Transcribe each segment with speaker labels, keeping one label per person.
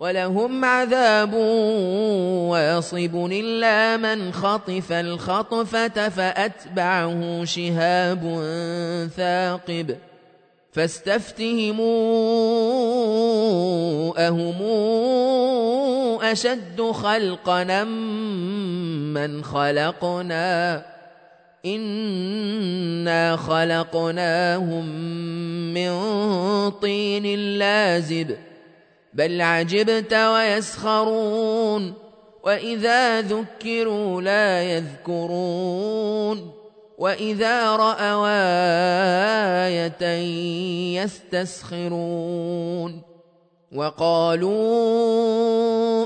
Speaker 1: ولهم عذاب واصب إلا من خطف الخطفة فأتبعه شهاب ثاقب فاستفتهموا أهم أشد خلقنا من خلقنا إنا خلقناهم من طين لازب بل عجبت ويسخرون وإذا ذكروا لا يذكرون وإذا رأوا آية يستسخرون وقالوا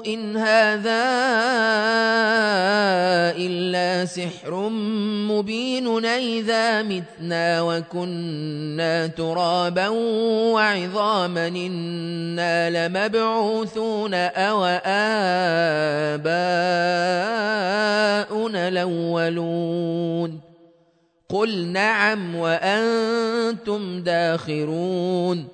Speaker 1: إن هذا إلا سحر مبين إذا متنا وكنا ترابا وعظاما إنا لمبعوثون أو آباؤنا الأولون. قل نعم وأنتم داخرون.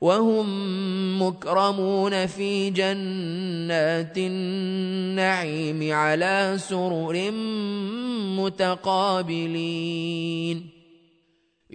Speaker 1: وهم مكرمون في جنات النعيم على سرر متقابلين.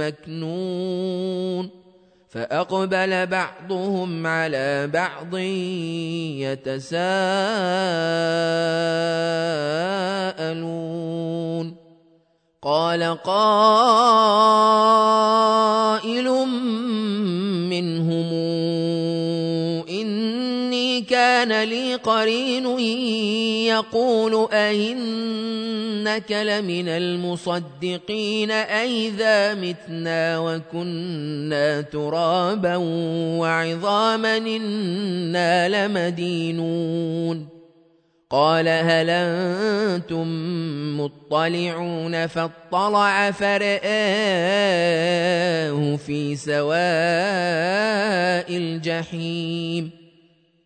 Speaker 1: مكنون فأقبل بعضهم على بعض يتساءلون. قال قائل منهم كان لي قرين يقول أئنك لمن المصدقين أئذا متنا وكنا ترابا وعظاما إنا لمدينون قال هل أنتم مطلعون فاطلع فرآه في سواء الجحيم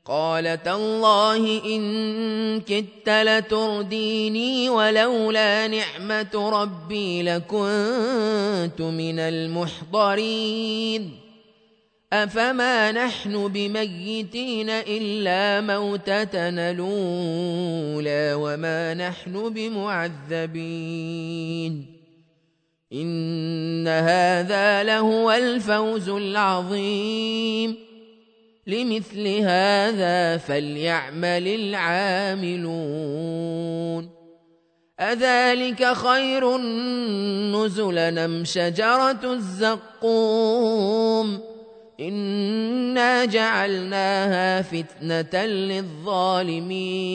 Speaker 1: قال تالله إن كدت لترديني ولولا نعمة ربي لكنت من المحضرين. أفما نحن بميتين إلا موتتنا الأولى وما نحن بمعذبين. إن هذا لهو الفوز العظيم. لمثل هذا فليعمل العاملون. أذلك خير نزلا أم شجرة الزقوم؟ إنا جعلناها فتنة للظالمين.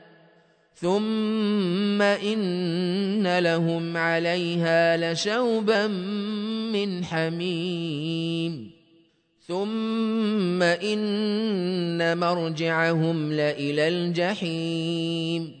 Speaker 1: ثم إن لهم عليها لشوبا من حميم ثم إن مرجعهم لإلى الجحيم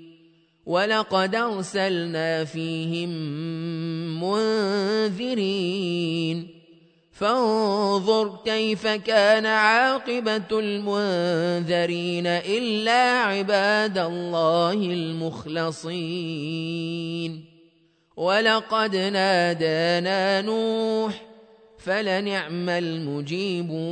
Speaker 1: ولقد أرسلنا فيهم منذرين فانظر كيف كان عاقبة المنذرين إلا عباد الله المخلصين ولقد نادانا نوح فلنعم المجيبون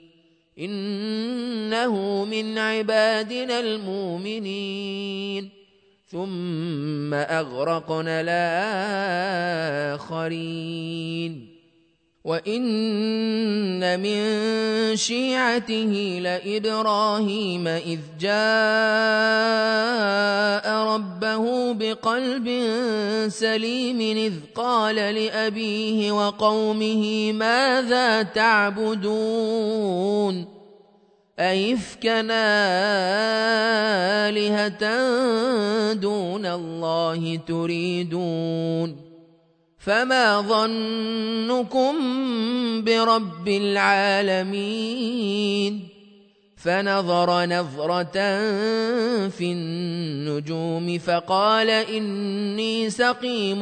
Speaker 1: إنه من عبادنا المؤمنين. ثم أغرقنا الآخرين. وان من شيعته لابراهيم اذ جاء ربه بقلب سليم اذ قال لابيه وقومه ماذا تعبدون أئفكا آلهة دون الله تريدون فما ظنكم برب العالمين فنظر نظره في النجوم فقال اني سقيم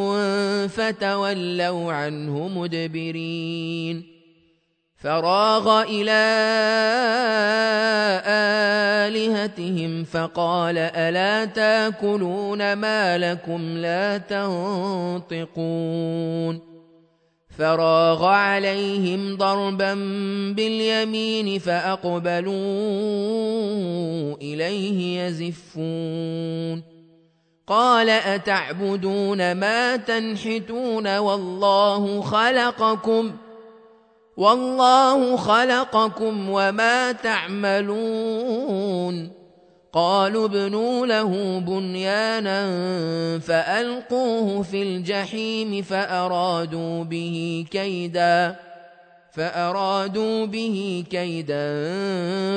Speaker 1: فتولوا عنه مدبرين فراغ إلى آلهتهم فقال ألا تأكلون ما لكم لا تنطقون فراغ عليهم ضربا باليمين فأقبلوا إليه يزفون قال أتعبدون ما تنحتون والله خلقكم ۖ والله خلقكم وما تعملون. قالوا ابنوا له بنيانا فألقوه في الجحيم فأرادوا به كيدا فأرادوا به كيدا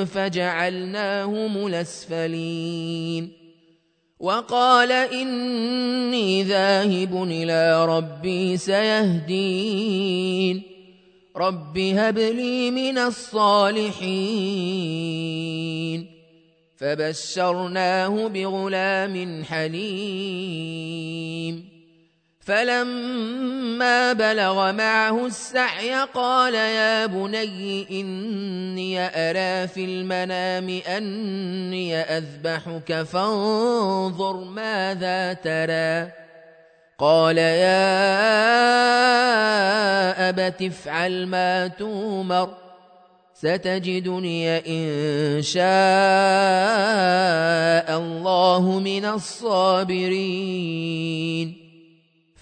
Speaker 1: فجعلناهم الأسفلين. وقال إني ذاهب إلى ربي سيهدين. رب هب لي من الصالحين فبشرناه بغلام حليم فلما بلغ معه السعي قال يا بني إني أرى في المنام أني أذبحك فانظر ماذا ترى قال يا أبت افعل ما تومر ستجدني إن شاء الله من الصابرين.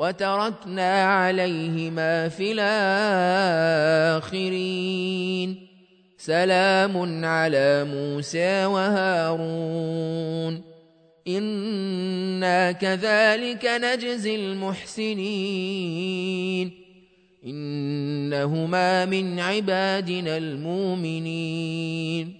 Speaker 1: وتركنا عليهما في الآخرين. سلام على موسى وهارون. إنا كذلك نجزي المحسنين. إنهما من عبادنا المؤمنين.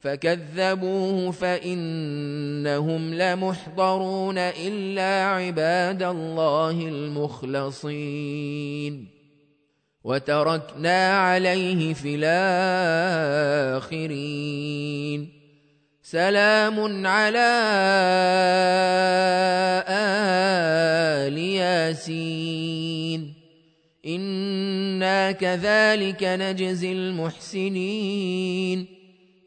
Speaker 1: فكذبوه فإنهم لمحضرون إلا عباد الله المخلصين. وتركنا عليه في الآخرين. سلام على آل ياسين. إنا كذلك نجزي المحسنين.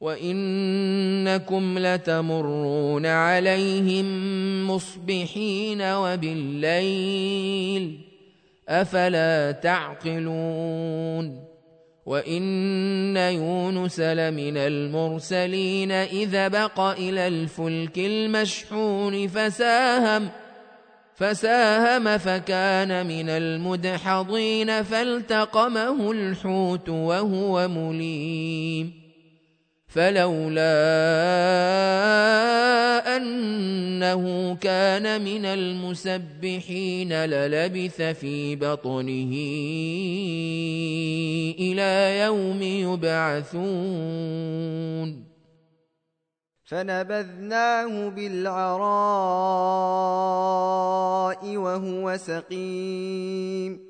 Speaker 1: وإنكم لتمرون عليهم مصبحين وبالليل أفلا تعقلون وإن يونس لمن المرسلين إذا بق إلى الفلك المشحون فساهم فساهم فكان من المدحضين فالتقمه الحوت وهو مليم فلولا أنه كان من المسبحين للبث في بطنه إلى يوم يبعثون.
Speaker 2: فنبذناه بالعراء وهو سقيم.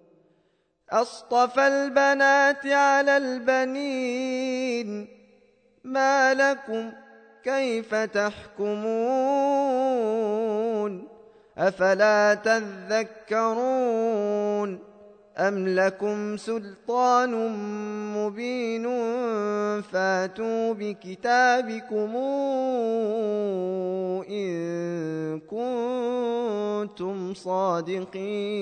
Speaker 2: أصطفى البنات على البنين ما لكم كيف تحكمون أفلا تذكرون أم لكم سلطان مبين فاتوا بكتابكم إن كنتم صادقين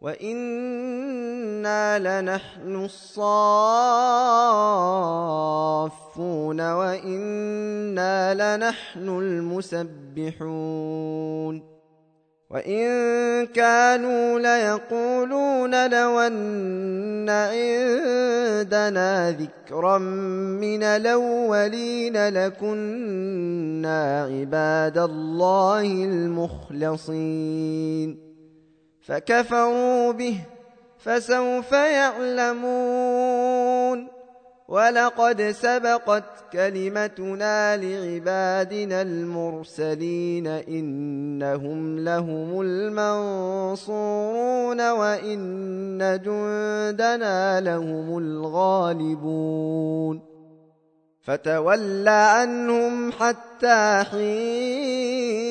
Speaker 2: وإنا لنحن الصافون وإنا لنحن المسبحون وإن كانوا ليقولون لو أن عندنا ذكرا من الأولين لكنا عباد الله المخلصين فكفروا به فسوف يعلمون. ولقد سبقت كلمتنا لعبادنا المرسلين إنهم لهم المنصورون وإن جندنا لهم الغالبون. فتول عنهم حتى حين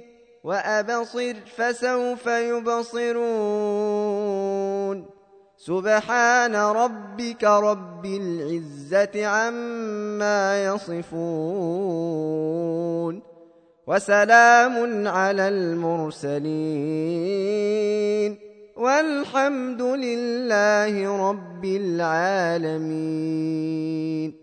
Speaker 2: وأبصر فسوف يبصرون. سبحان ربك رب العزة عما يصفون. وسلام على المرسلين. والحمد لله رب العالمين.